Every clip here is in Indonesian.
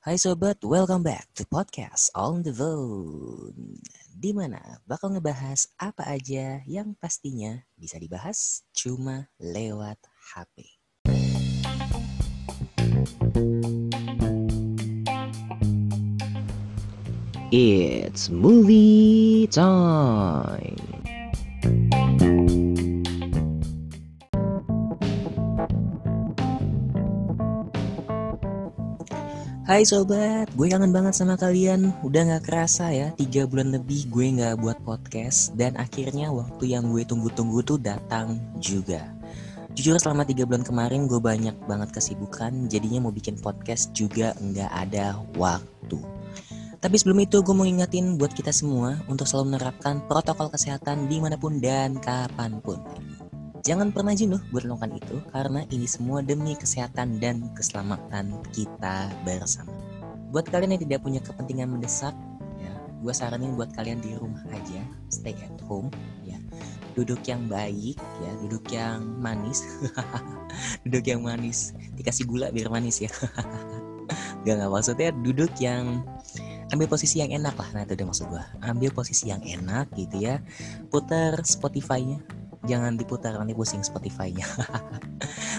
Hai sobat, welcome back to podcast On The Phone Di mana bakal ngebahas apa aja yang pastinya bisa dibahas cuma lewat HP It's movie time Hai sobat, gue kangen banget sama kalian. Udah gak kerasa ya, tiga bulan lebih gue gak buat podcast. Dan akhirnya waktu yang gue tunggu-tunggu tuh datang juga. Jujur selama tiga bulan kemarin gue banyak banget kesibukan. Jadinya mau bikin podcast juga gak ada waktu. Tapi sebelum itu gue mau ingetin buat kita semua untuk selalu menerapkan protokol kesehatan di mana pun dan kapan pun. Jangan pernah jenuh melakukan itu karena ini semua demi kesehatan dan keselamatan kita bersama. Buat kalian yang tidak punya kepentingan mendesak, ya, gue saranin buat kalian di rumah aja, stay at home, ya. Duduk yang baik, ya, duduk yang manis, duduk yang manis, dikasih gula biar manis ya. Gak nggak maksudnya duduk yang ambil posisi yang enak lah nah itu udah maksud gue ambil posisi yang enak gitu ya putar Spotify-nya jangan diputar nanti pusing Spotify-nya.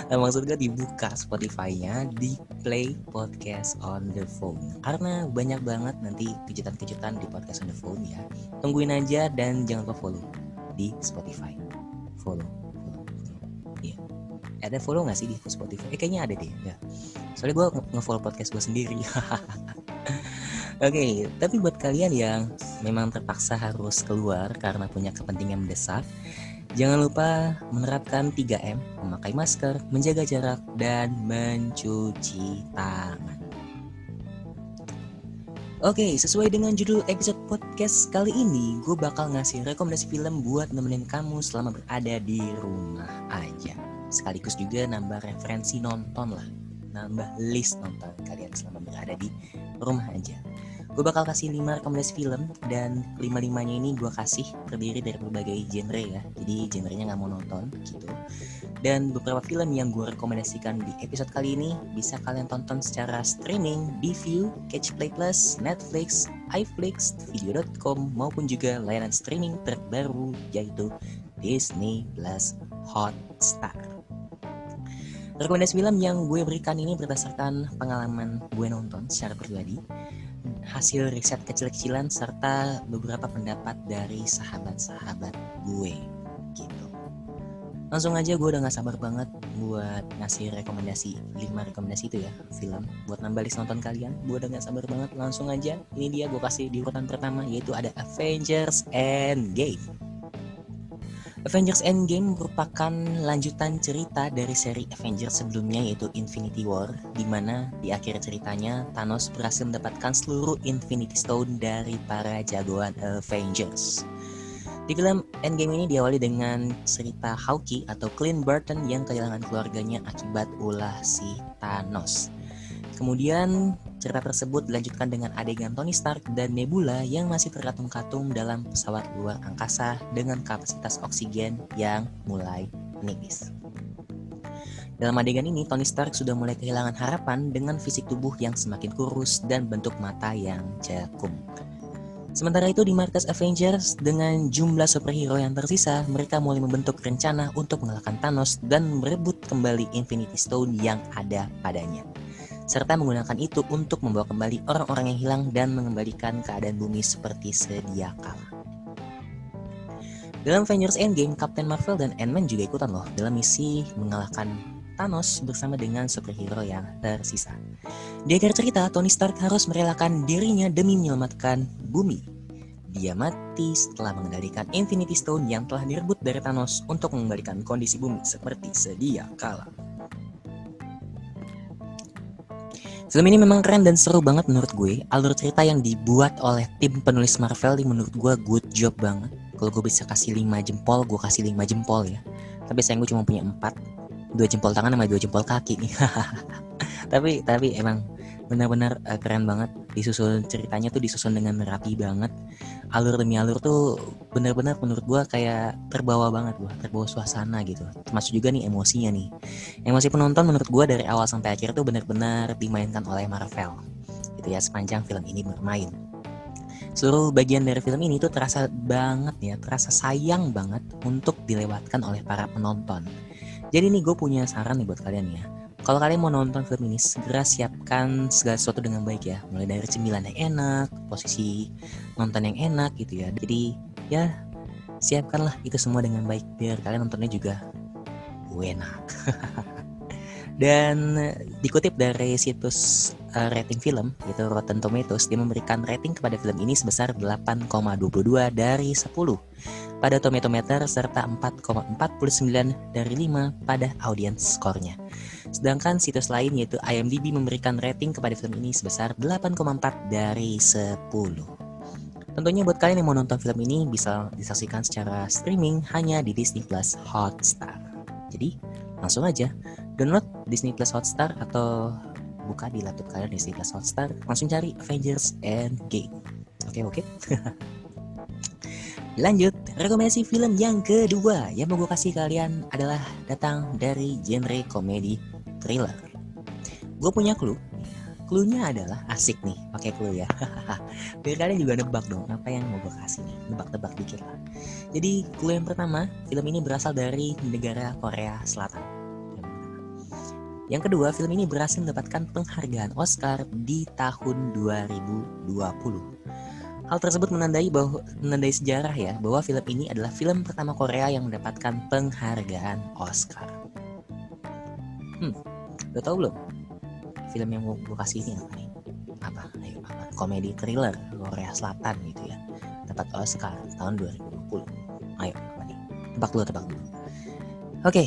nah, maksud gue dibuka Spotify-nya, di play podcast on the phone. Karena banyak banget nanti kejutan-kejutan di podcast on the phone ya. Tungguin aja dan jangan lupa follow di Spotify. Follow. follow, Iya. Ada follow gak sih di Spotify? Eh kayaknya ada deh. Ya. Soalnya gue nge-follow podcast gue sendiri. Oke, okay, tapi buat kalian yang memang terpaksa harus keluar karena punya kepentingan mendesak, Jangan lupa menerapkan 3M, memakai masker, menjaga jarak, dan mencuci tangan. Oke, sesuai dengan judul episode podcast kali ini, gue bakal ngasih rekomendasi film buat nemenin kamu selama berada di rumah aja. Sekaligus juga nambah referensi nonton lah, nambah list nonton kalian selama berada di rumah aja gue bakal kasih 5 rekomendasi film dan lima-limanya ini gue kasih terdiri dari berbagai genre ya jadi genrenya nggak mau nonton gitu dan beberapa film yang gue rekomendasikan di episode kali ini bisa kalian tonton secara streaming di View, Catch Play Plus, Netflix, iFlix, Video.com maupun juga layanan streaming terbaru yaitu Disney Plus Hotstar. Rekomendasi film yang gue berikan ini berdasarkan pengalaman gue nonton secara pribadi hasil riset kecil-kecilan serta beberapa pendapat dari sahabat-sahabat gue gitu. Langsung aja gue udah gak sabar banget buat ngasih rekomendasi 5 rekomendasi itu ya film buat nambah list nonton kalian. Gue udah gak sabar banget langsung aja. Ini dia gue kasih di urutan pertama yaitu ada Avengers Endgame. Avengers Endgame merupakan lanjutan cerita dari seri Avengers sebelumnya yaitu Infinity War di mana di akhir ceritanya Thanos berhasil mendapatkan seluruh Infinity Stone dari para jagoan Avengers. Di film Endgame ini diawali dengan cerita Hawkeye atau Clint Barton yang kehilangan keluarganya akibat ulah si Thanos. Kemudian cerita tersebut dilanjutkan dengan adegan Tony Stark dan Nebula yang masih terkatung-katung dalam pesawat luar angkasa dengan kapasitas oksigen yang mulai menipis. Dalam adegan ini, Tony Stark sudah mulai kehilangan harapan dengan fisik tubuh yang semakin kurus dan bentuk mata yang cekung. Sementara itu di markas Avengers, dengan jumlah superhero yang tersisa, mereka mulai membentuk rencana untuk mengalahkan Thanos dan merebut kembali Infinity Stone yang ada padanya serta menggunakan itu untuk membawa kembali orang-orang yang hilang dan mengembalikan keadaan bumi seperti sedia kala. Dalam Avengers Endgame, Captain Marvel dan Ant-Man juga ikutan loh dalam misi mengalahkan Thanos bersama dengan superhero yang tersisa. Di akhir cerita, Tony Stark harus merelakan dirinya demi menyelamatkan bumi. Dia mati setelah mengendalikan Infinity Stone yang telah direbut dari Thanos untuk mengembalikan kondisi bumi seperti sedia kala. Film ini memang keren dan seru banget menurut gue. Alur cerita yang dibuat oleh tim penulis Marvel ini menurut gue good job banget. Kalau gue bisa kasih 5 jempol, gue kasih 5 jempol ya. Tapi sayang gue cuma punya 4. Dua jempol tangan sama dua jempol kaki tapi tapi emang benar-benar uh, keren banget disusun ceritanya tuh disusun dengan rapi banget alur demi alur tuh benar-benar menurut gue kayak terbawa banget gue terbawa suasana gitu termasuk juga nih emosinya nih emosi penonton menurut gue dari awal sampai akhir tuh benar-benar dimainkan oleh Marvel gitu ya sepanjang film ini bermain. Seluruh bagian dari film ini tuh terasa banget ya, terasa sayang banget untuk dilewatkan oleh para penonton. Jadi nih gue punya saran nih buat kalian ya. Kalau kalian mau nonton film ini, segera siapkan segala sesuatu dengan baik ya. Mulai dari cemilan yang enak, posisi nonton yang enak gitu ya. Jadi ya siapkanlah itu semua dengan baik biar kalian nontonnya juga enak. Dan dikutip dari situs uh, rating film yaitu Rotten Tomatoes, dia memberikan rating kepada film ini sebesar 8,22 dari 10 pada Tomatometer serta 4,49 dari 5 pada audience skornya. Sedangkan situs lain yaitu IMDb memberikan rating kepada film ini sebesar 8,4 dari 10. Tentunya buat kalian yang mau nonton film ini bisa disaksikan secara streaming hanya di Disney Plus Hotstar. Jadi langsung aja download Disney Plus Hotstar atau buka di laptop kalian Disney Plus Hotstar langsung cari Avengers Endgame oke oke lanjut rekomendasi film yang kedua yang mau gue kasih kalian adalah datang dari genre komedi thriller. Gue punya clue. Clue-nya adalah asik nih pakai clue ya. Biar kalian juga nebak dong apa yang mau gue kasih nih? Nebak-nebak dikit lah. Jadi clue yang pertama film ini berasal dari negara Korea Selatan. Yang kedua, film ini berhasil mendapatkan penghargaan Oscar di tahun 2020. Hal tersebut menandai bahwa menandai sejarah ya bahwa film ini adalah film pertama Korea yang mendapatkan penghargaan Oscar. Hmm, udah tau belum? Film yang mau gue kasih ini apa nih? Apa? Ayo, apa? Komedi thriller Korea Selatan gitu ya. Dapat Oscar tahun 2020. Ayo, apa nih? Tebak dulu, tebak dulu. Oke,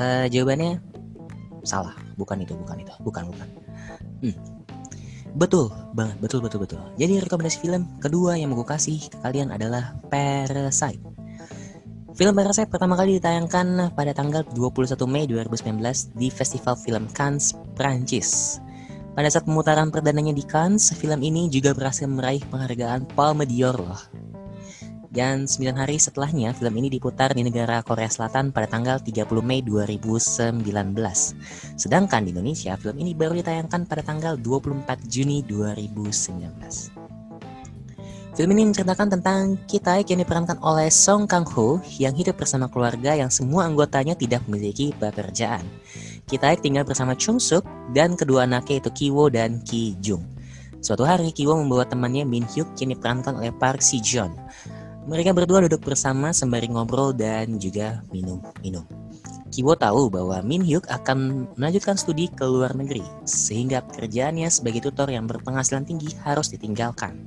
uh, jawabannya salah bukan itu bukan itu bukan bukan hmm. Betul banget betul betul betul. Jadi rekomendasi film kedua yang mau gue kasih ke kalian adalah Parasite. Film Parasite pertama kali ditayangkan pada tanggal 21 Mei 2019 di Festival Film Cannes, Prancis. Pada saat pemutaran perdananya di Cannes, film ini juga berhasil meraih penghargaan Palme d'Or loh dan 9 hari setelahnya, film ini diputar di negara Korea Selatan pada tanggal 30 Mei 2019. Sedangkan di Indonesia, film ini baru ditayangkan pada tanggal 24 Juni 2019. Film ini menceritakan tentang Kitaek yang diperankan oleh Song Kang Ho yang hidup bersama keluarga yang semua anggotanya tidak memiliki pekerjaan. Kitaek tinggal bersama Chung Suk dan kedua anaknya itu Kiwo dan Ki Jung. Suatu hari Kiwo membawa temannya Min Hyuk yang diperankan oleh Park Si Jeon. Mereka berdua duduk bersama sembari ngobrol dan juga minum-minum. Kiwo tahu bahwa Min Hyuk akan melanjutkan studi ke luar negeri, sehingga pekerjaannya sebagai tutor yang berpenghasilan tinggi harus ditinggalkan.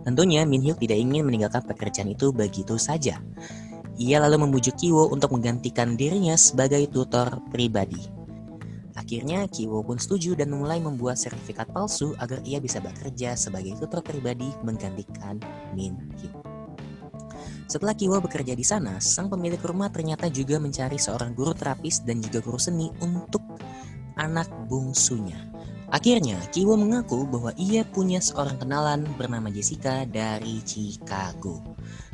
Tentunya Min Hyuk tidak ingin meninggalkan pekerjaan itu begitu saja. Ia lalu membujuk Kiwo untuk menggantikan dirinya sebagai tutor pribadi. Akhirnya Kiwo pun setuju dan mulai membuat sertifikat palsu agar ia bisa bekerja sebagai tutor pribadi menggantikan Min Hyuk. Setelah Kiwa bekerja di sana, sang pemilik rumah ternyata juga mencari seorang guru terapis dan juga guru seni untuk anak bungsunya. Akhirnya, Kiwo mengaku bahwa ia punya seorang kenalan bernama Jessica dari Chicago.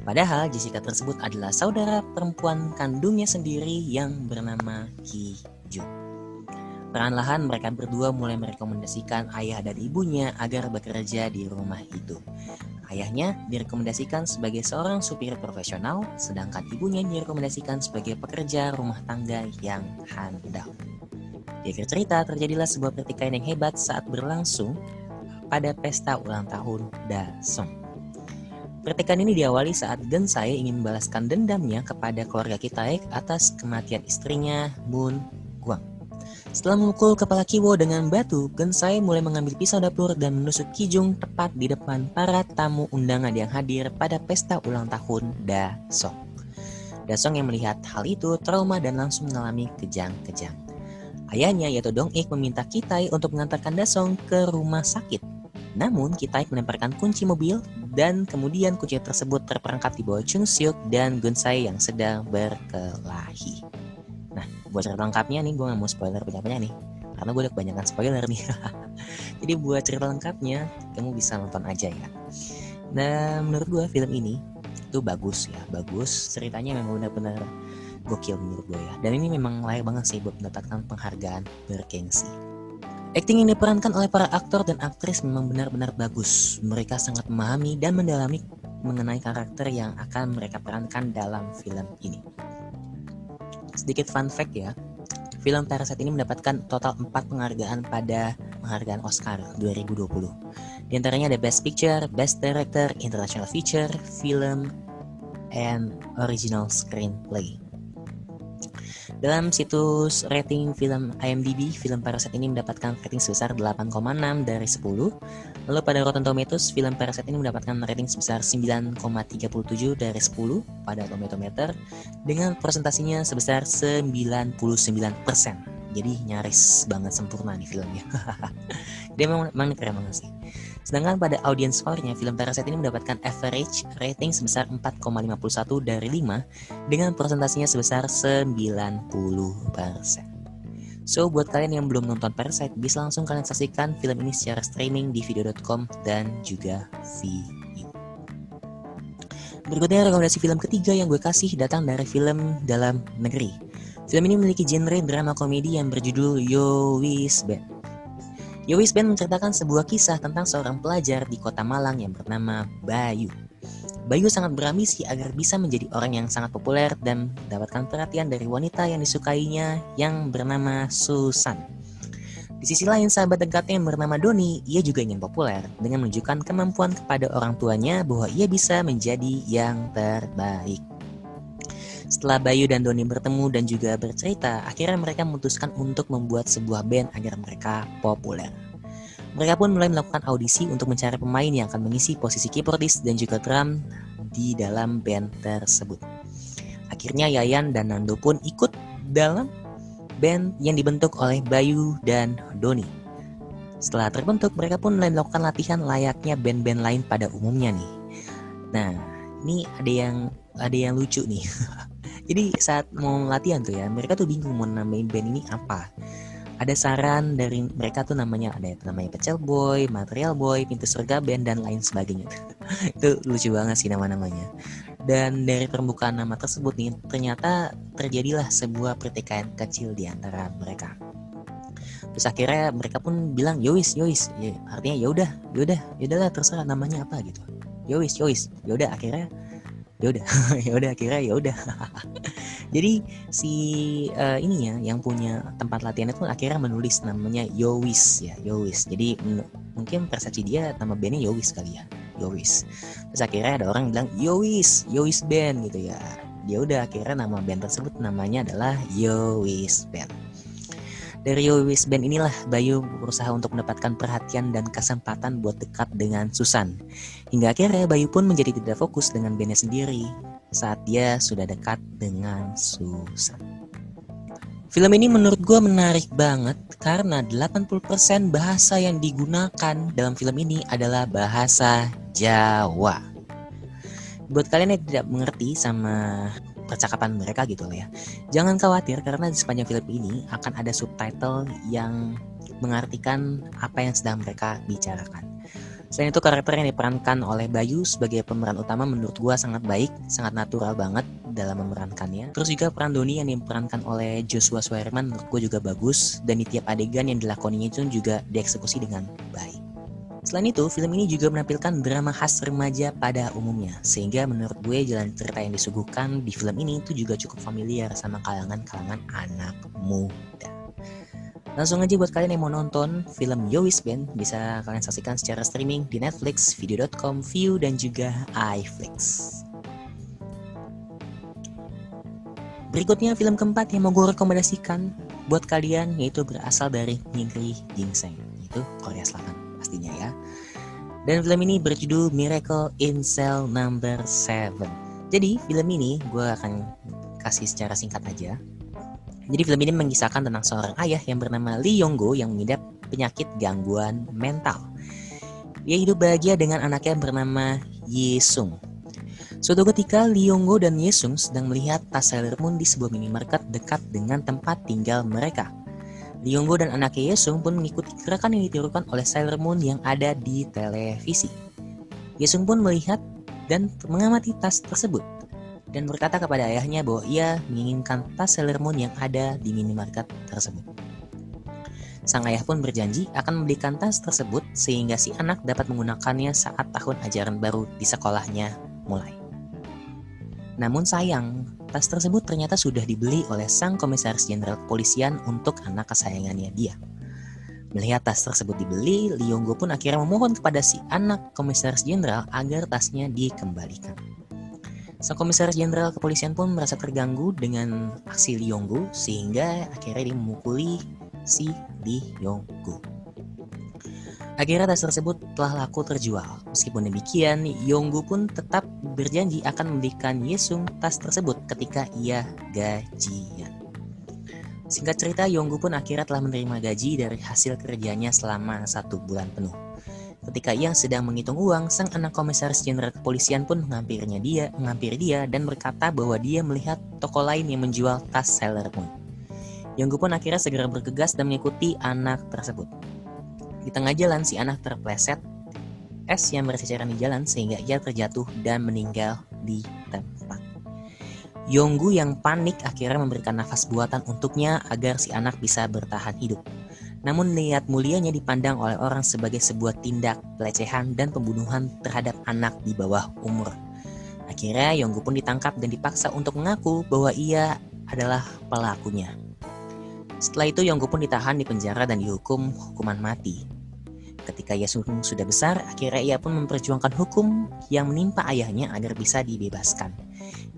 Padahal Jessica tersebut adalah saudara perempuan kandungnya sendiri yang bernama Ki Jun. Perlahan-lahan mereka berdua mulai merekomendasikan ayah dan ibunya agar bekerja di rumah itu. Ayahnya direkomendasikan sebagai seorang supir profesional, sedangkan ibunya direkomendasikan sebagai pekerja rumah tangga yang handal. Di akhir cerita, terjadilah sebuah pertikaian yang hebat saat berlangsung pada pesta ulang tahun Dasong. Pertikaian ini diawali saat Gensai ingin membalaskan dendamnya kepada keluarga Kitaek atas kematian istrinya Moon Guang. Setelah memukul kepala Kiwo dengan batu, Gensai mulai mengambil pisau dapur dan menusuk Kijung tepat di depan para tamu undangan yang hadir pada pesta ulang tahun Dasong. Dasong yang melihat hal itu trauma dan langsung mengalami kejang-kejang. Ayahnya yaitu Dong Ik meminta Kitai untuk mengantarkan Dasong ke rumah sakit. Namun Kitai melemparkan kunci mobil dan kemudian kunci tersebut terperangkap di bawah Chung Seok dan Gensai yang sedang berkelahi buat cerita lengkapnya nih gue gak mau spoiler banyak-banyak nih. Karena gue udah kebanyakan spoiler nih. Jadi buat cerita lengkapnya kamu bisa nonton aja ya. Dan menurut gue film ini itu bagus ya bagus. Ceritanya memang benar-benar gokil menurut gue ya. Dan ini memang layak banget sih buat mendapatkan penghargaan bergengsi. Acting yang diperankan oleh para aktor dan aktris memang benar-benar bagus. Mereka sangat memahami dan mendalami mengenai karakter yang akan mereka perankan dalam film ini. Sedikit fun fact ya, film Parasite ini mendapatkan total 4 penghargaan pada penghargaan Oscar 2020. Di antaranya ada Best Picture, Best Director, International Feature, Film, and Original Screenplay. Dalam situs rating film IMDb, film Parasite ini mendapatkan rating sebesar 8,6 dari 10. Lalu pada Rotten Tomatoes, film Parasite ini mendapatkan rating sebesar 9,37 dari 10 pada Tomatometer dengan presentasinya sebesar 99%. Jadi nyaris banget sempurna nih filmnya. Dia memang, memang keren banget sih. Sedangkan pada audience score-nya, film Parasite ini mendapatkan average rating sebesar 4,51 dari 5 dengan presentasinya sebesar 90%. So, buat kalian yang belum nonton Parasite, bisa langsung kalian saksikan film ini secara streaming di video.com dan juga VU. Berikutnya rekomendasi film ketiga yang gue kasih datang dari film dalam negeri. Film ini memiliki genre drama komedi yang berjudul Yo Wis Band. Yowis Band menceritakan sebuah kisah tentang seorang pelajar di kota Malang yang bernama Bayu. Bayu sangat berambisi agar bisa menjadi orang yang sangat populer dan mendapatkan perhatian dari wanita yang disukainya yang bernama Susan. Di sisi lain, sahabat dekatnya yang bernama Doni, ia juga ingin populer dengan menunjukkan kemampuan kepada orang tuanya bahwa ia bisa menjadi yang terbaik. Setelah Bayu dan Doni bertemu dan juga bercerita, akhirnya mereka memutuskan untuk membuat sebuah band agar mereka populer. Mereka pun mulai melakukan audisi untuk mencari pemain yang akan mengisi posisi keyboardis dan juga drum di dalam band tersebut. Akhirnya Yayan dan Nando pun ikut dalam band yang dibentuk oleh Bayu dan Doni. Setelah terbentuk, mereka pun mulai melakukan latihan layaknya band-band lain pada umumnya nih. Nah, ini ada yang ada yang lucu nih. Jadi saat mau latihan tuh ya, mereka tuh bingung mau namain band ini apa ada saran dari mereka tuh namanya ada yang namanya Pecel Boy, Material Boy, Pintu Surga Band dan lain sebagainya. itu lucu banget sih nama-namanya. Dan dari permukaan nama tersebut nih ternyata terjadilah sebuah pertikaian kecil di antara mereka. Terus akhirnya mereka pun bilang Yois, Yois, ya, artinya ya ya udah, ya udahlah terserah namanya apa gitu. Yois, Yois, ya udah akhirnya ya udah ya udah akhirnya ya udah jadi si uh, ini ya yang punya tempat latihan itu akhirnya menulis namanya Yowis ya Yowis. Jadi mungkin persepsi dia nama bandnya Yowis kali ya Yowis. Terus akhirnya ada orang bilang Yowis Yowis band gitu ya. Dia udah akhirnya nama band tersebut namanya adalah Yowis band dari Yowis Band inilah Bayu berusaha untuk mendapatkan perhatian dan kesempatan buat dekat dengan Susan. Hingga akhirnya Bayu pun menjadi tidak fokus dengan bandnya sendiri saat dia sudah dekat dengan Susan. Film ini menurut gue menarik banget karena 80% bahasa yang digunakan dalam film ini adalah bahasa Jawa. Buat kalian yang tidak mengerti sama percakapan mereka gitu loh ya. Jangan khawatir karena di sepanjang film ini akan ada subtitle yang mengartikan apa yang sedang mereka bicarakan. Selain itu karakter yang diperankan oleh Bayu sebagai pemeran utama menurut gua sangat baik, sangat natural banget dalam memerankannya. Terus juga peran Doni yang diperankan oleh Joshua Swearman menurut gua juga bagus dan di tiap adegan yang dilakoninya itu juga dieksekusi dengan baik. Selain itu, film ini juga menampilkan drama khas remaja pada umumnya, sehingga menurut gue jalan cerita yang disuguhkan di film ini itu juga cukup familiar sama kalangan-kalangan anak muda. Langsung aja buat kalian yang mau nonton film Yowis Band, bisa kalian saksikan secara streaming di Netflix, video.com, View, dan juga iFlix. Berikutnya film keempat yang mau gue rekomendasikan buat kalian yaitu berasal dari Negeri Ginseng, yaitu Korea Selatan. Dan film ini berjudul Miracle in Cell Number 7. Jadi film ini gue akan kasih secara singkat aja. Jadi film ini mengisahkan tentang seorang ayah yang bernama Lee Yonggo yang mengidap penyakit gangguan mental. Dia hidup bahagia dengan anaknya yang bernama Yesung. Suatu ketika Lee Yonggo dan Yesung sedang melihat tas Sailor Moon di sebuah minimarket dekat dengan tempat tinggal mereka. Lyonggo dan anaknya Yesung pun mengikuti gerakan yang ditirukan oleh Sailor Moon yang ada di televisi. Yesung pun melihat dan mengamati tas tersebut dan berkata kepada ayahnya bahwa ia menginginkan tas Sailor Moon yang ada di minimarket tersebut. Sang ayah pun berjanji akan membelikan tas tersebut sehingga si anak dapat menggunakannya saat tahun ajaran baru di sekolahnya mulai. Namun sayang, tas tersebut ternyata sudah dibeli oleh sang komisaris jenderal kepolisian untuk anak kesayangannya dia. Melihat tas tersebut dibeli, Lyonggo pun akhirnya memohon kepada si anak komisaris jenderal agar tasnya dikembalikan. Sang komisaris jenderal kepolisian pun merasa terganggu dengan aksi Lyonggo sehingga akhirnya dia memukuli si Lyonggo. Akhirnya tas tersebut telah laku terjual. Meskipun demikian, Yonggu pun tetap berjanji akan memberikan Yesung tas tersebut ketika ia gajian. Singkat cerita, Yonggu pun akhirnya telah menerima gaji dari hasil kerjanya selama satu bulan penuh. Ketika ia sedang menghitung uang, sang anak komisaris jenderal kepolisian pun menghampirinya dia, menghampiri dia dan berkata bahwa dia melihat toko lain yang menjual tas Sailor Moon. Yonggu pun akhirnya segera bergegas dan mengikuti anak tersebut. Di tengah jalan, si anak terpleset es yang berceceran di jalan sehingga ia terjatuh dan meninggal di tempat. Yonggu yang panik akhirnya memberikan nafas buatan untuknya agar si anak bisa bertahan hidup. Namun niat mulianya dipandang oleh orang sebagai sebuah tindak pelecehan dan pembunuhan terhadap anak di bawah umur. Akhirnya Yonggu pun ditangkap dan dipaksa untuk mengaku bahwa ia adalah pelakunya. Setelah itu Yonggu pun ditahan di penjara dan dihukum hukuman mati. Ketika Yasung sudah besar, akhirnya ia pun memperjuangkan hukum yang menimpa ayahnya agar bisa dibebaskan.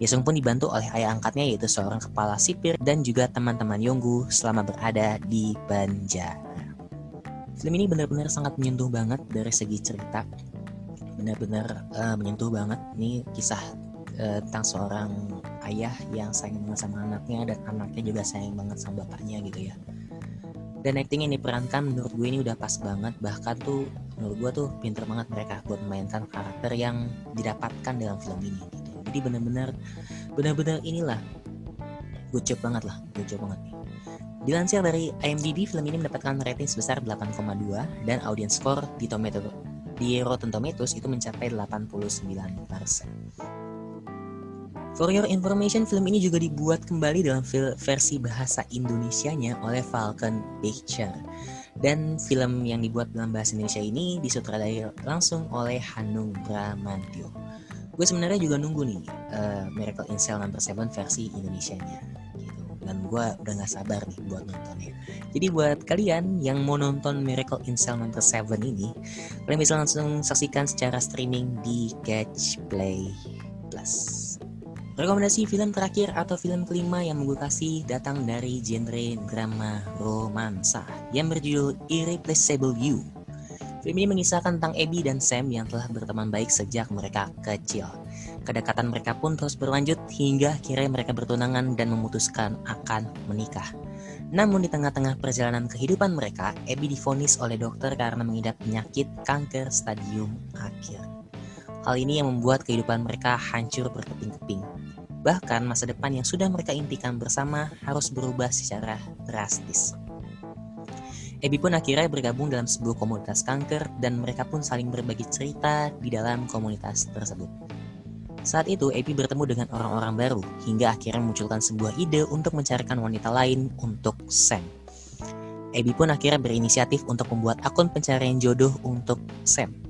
Yesung pun dibantu oleh ayah angkatnya yaitu seorang kepala sipir dan juga teman-teman Yonggu selama berada di penjara. Film ini benar-benar sangat menyentuh banget dari segi cerita. Benar-benar uh, menyentuh banget. Ini kisah uh, tentang seorang ayah yang sayang banget sama anaknya dan anaknya juga sayang banget sama bapaknya gitu ya. Dan acting yang diperankan menurut gue ini udah pas banget bahkan tuh menurut gue tuh pinter banget mereka buat memainkan karakter yang didapatkan dalam film ini jadi benar-benar benar-benar inilah good banget lah good banget nih Dilansir dari IMDb, film ini mendapatkan rating sebesar 8,2 dan audience score di Tomato di Rotten Tomatoes itu mencapai 89%. For your information, film ini juga dibuat kembali dalam versi bahasa Indonesianya oleh Falcon Picture. Dan film yang dibuat dalam bahasa Indonesia ini disutradarai langsung oleh Hanung Bramantyo. Gue sebenarnya juga nunggu nih uh, Miracle in Cell Number 7 versi Indonesia-nya gitu. Dan gue udah gak sabar nih buat nontonnya. Jadi buat kalian yang mau nonton Miracle in Cell Number 7 ini kalian bisa langsung saksikan secara streaming di Catch Play Plus Rekomendasi film terakhir atau film kelima yang gue kasih datang dari genre drama romansa yang berjudul Irreplaceable You Film ini mengisahkan tentang Abby dan Sam yang telah berteman baik sejak mereka kecil. Kedekatan mereka pun terus berlanjut hingga akhirnya mereka bertunangan dan memutuskan akan menikah. Namun di tengah-tengah perjalanan kehidupan mereka, Abby difonis oleh dokter karena mengidap penyakit kanker stadium akhir. Hal ini yang membuat kehidupan mereka hancur berkeping-keping. Bahkan masa depan yang sudah mereka impikan bersama harus berubah secara drastis. Ebi pun akhirnya bergabung dalam sebuah komunitas kanker dan mereka pun saling berbagi cerita di dalam komunitas tersebut. Saat itu, Ebi bertemu dengan orang-orang baru hingga akhirnya memunculkan sebuah ide untuk mencarikan wanita lain untuk Sam. Ebi pun akhirnya berinisiatif untuk membuat akun pencarian jodoh untuk Sam.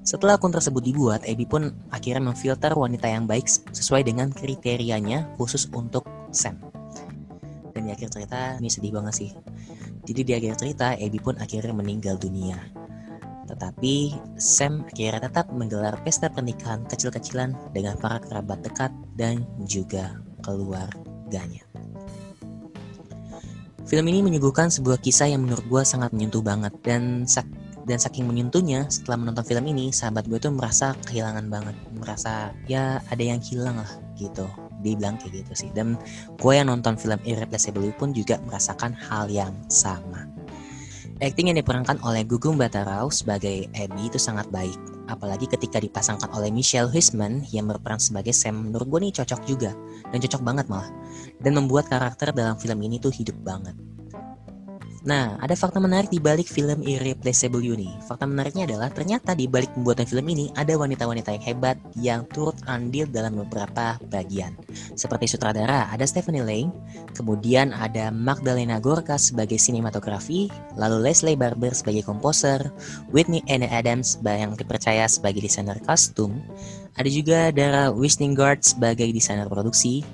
Setelah akun tersebut dibuat, Ebi pun akhirnya memfilter wanita yang baik sesuai dengan kriterianya khusus untuk Sam. Dan di akhir cerita, ini sedih banget sih. Jadi di akhir cerita, Abby pun akhirnya meninggal dunia. Tetapi Sam akhirnya tetap menggelar pesta pernikahan kecil-kecilan dengan para kerabat dekat dan juga keluarganya. Film ini menyuguhkan sebuah kisah yang menurut gue sangat menyentuh banget dan dan saking menyentuhnya setelah menonton film ini sahabat gue tuh merasa kehilangan banget. Merasa ya ada yang hilang lah gitu. Dibilang kayak gitu sih. Dan gue yang nonton film Irreplaceable pun juga merasakan hal yang sama. Acting yang diperankan oleh Gugum Batarau sebagai Abby itu sangat baik. Apalagi ketika dipasangkan oleh Michelle Huisman yang berperan sebagai Sam menurut gue nih cocok juga. Dan cocok banget malah. Dan membuat karakter dalam film ini tuh hidup banget Nah, ada fakta menarik di balik film Irreplaceable You. Fakta menariknya adalah ternyata di balik pembuatan film ini ada wanita-wanita yang hebat yang turut andil dalam beberapa bagian. Seperti sutradara ada Stephanie Lang, kemudian ada Magdalena Gorka sebagai sinematografi, lalu Leslie Barber sebagai komposer, Whitney Anne Adams yang dipercaya sebagai desainer kostum, ada juga Dara Wisningard sebagai desainer produksi,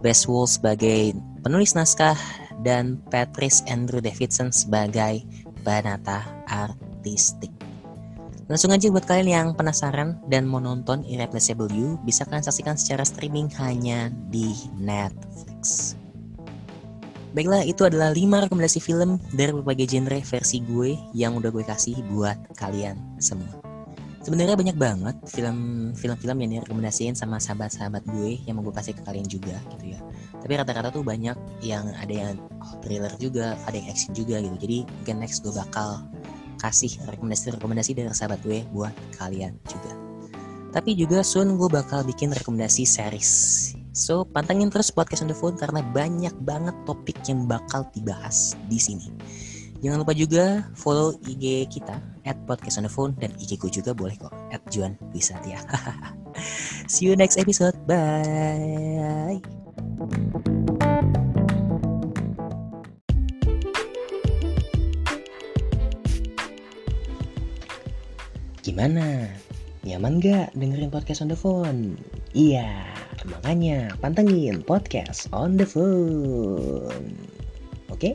Bess Wool sebagai penulis naskah, dan Patrice Andrew Davidson sebagai penata artistik. Langsung aja buat kalian yang penasaran dan mau nonton Irreplaceable You, bisa kalian saksikan secara streaming hanya di Netflix. Baiklah, itu adalah 5 rekomendasi film dari berbagai genre versi gue yang udah gue kasih buat kalian semua. Sebenarnya banyak banget film-film yang direkomendasiin sama sahabat-sahabat gue yang mau gue kasih ke kalian juga gitu ya. Tapi rata-rata tuh banyak yang ada yang thriller juga ada yang action juga gitu. Jadi mungkin next gue bakal kasih rekomendasi-rekomendasi dari sahabat gue buat kalian juga. Tapi juga soon gue bakal bikin rekomendasi series. So, pantengin terus podcast on the phone karena banyak banget topik yang bakal dibahas di sini. Jangan lupa juga follow IG kita at podcast on the phone dan IG gue juga boleh kok at Juan Wisatya. See you next episode. Bye. Gimana? Nyaman gak dengerin podcast on the phone? Iya, makanya pantengin podcast on the phone. Oke? Okay?